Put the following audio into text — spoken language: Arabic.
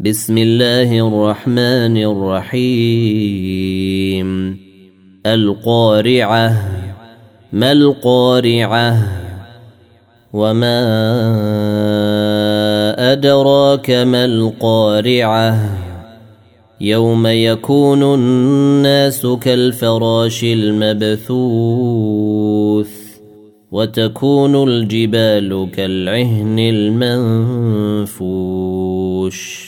بسم الله الرحمن الرحيم. القارعة. ما القارعة؟ وما أدراك ما القارعة؟ يوم يكون الناس كالفراش المبثوث وتكون الجبال كالعهن المنفوش.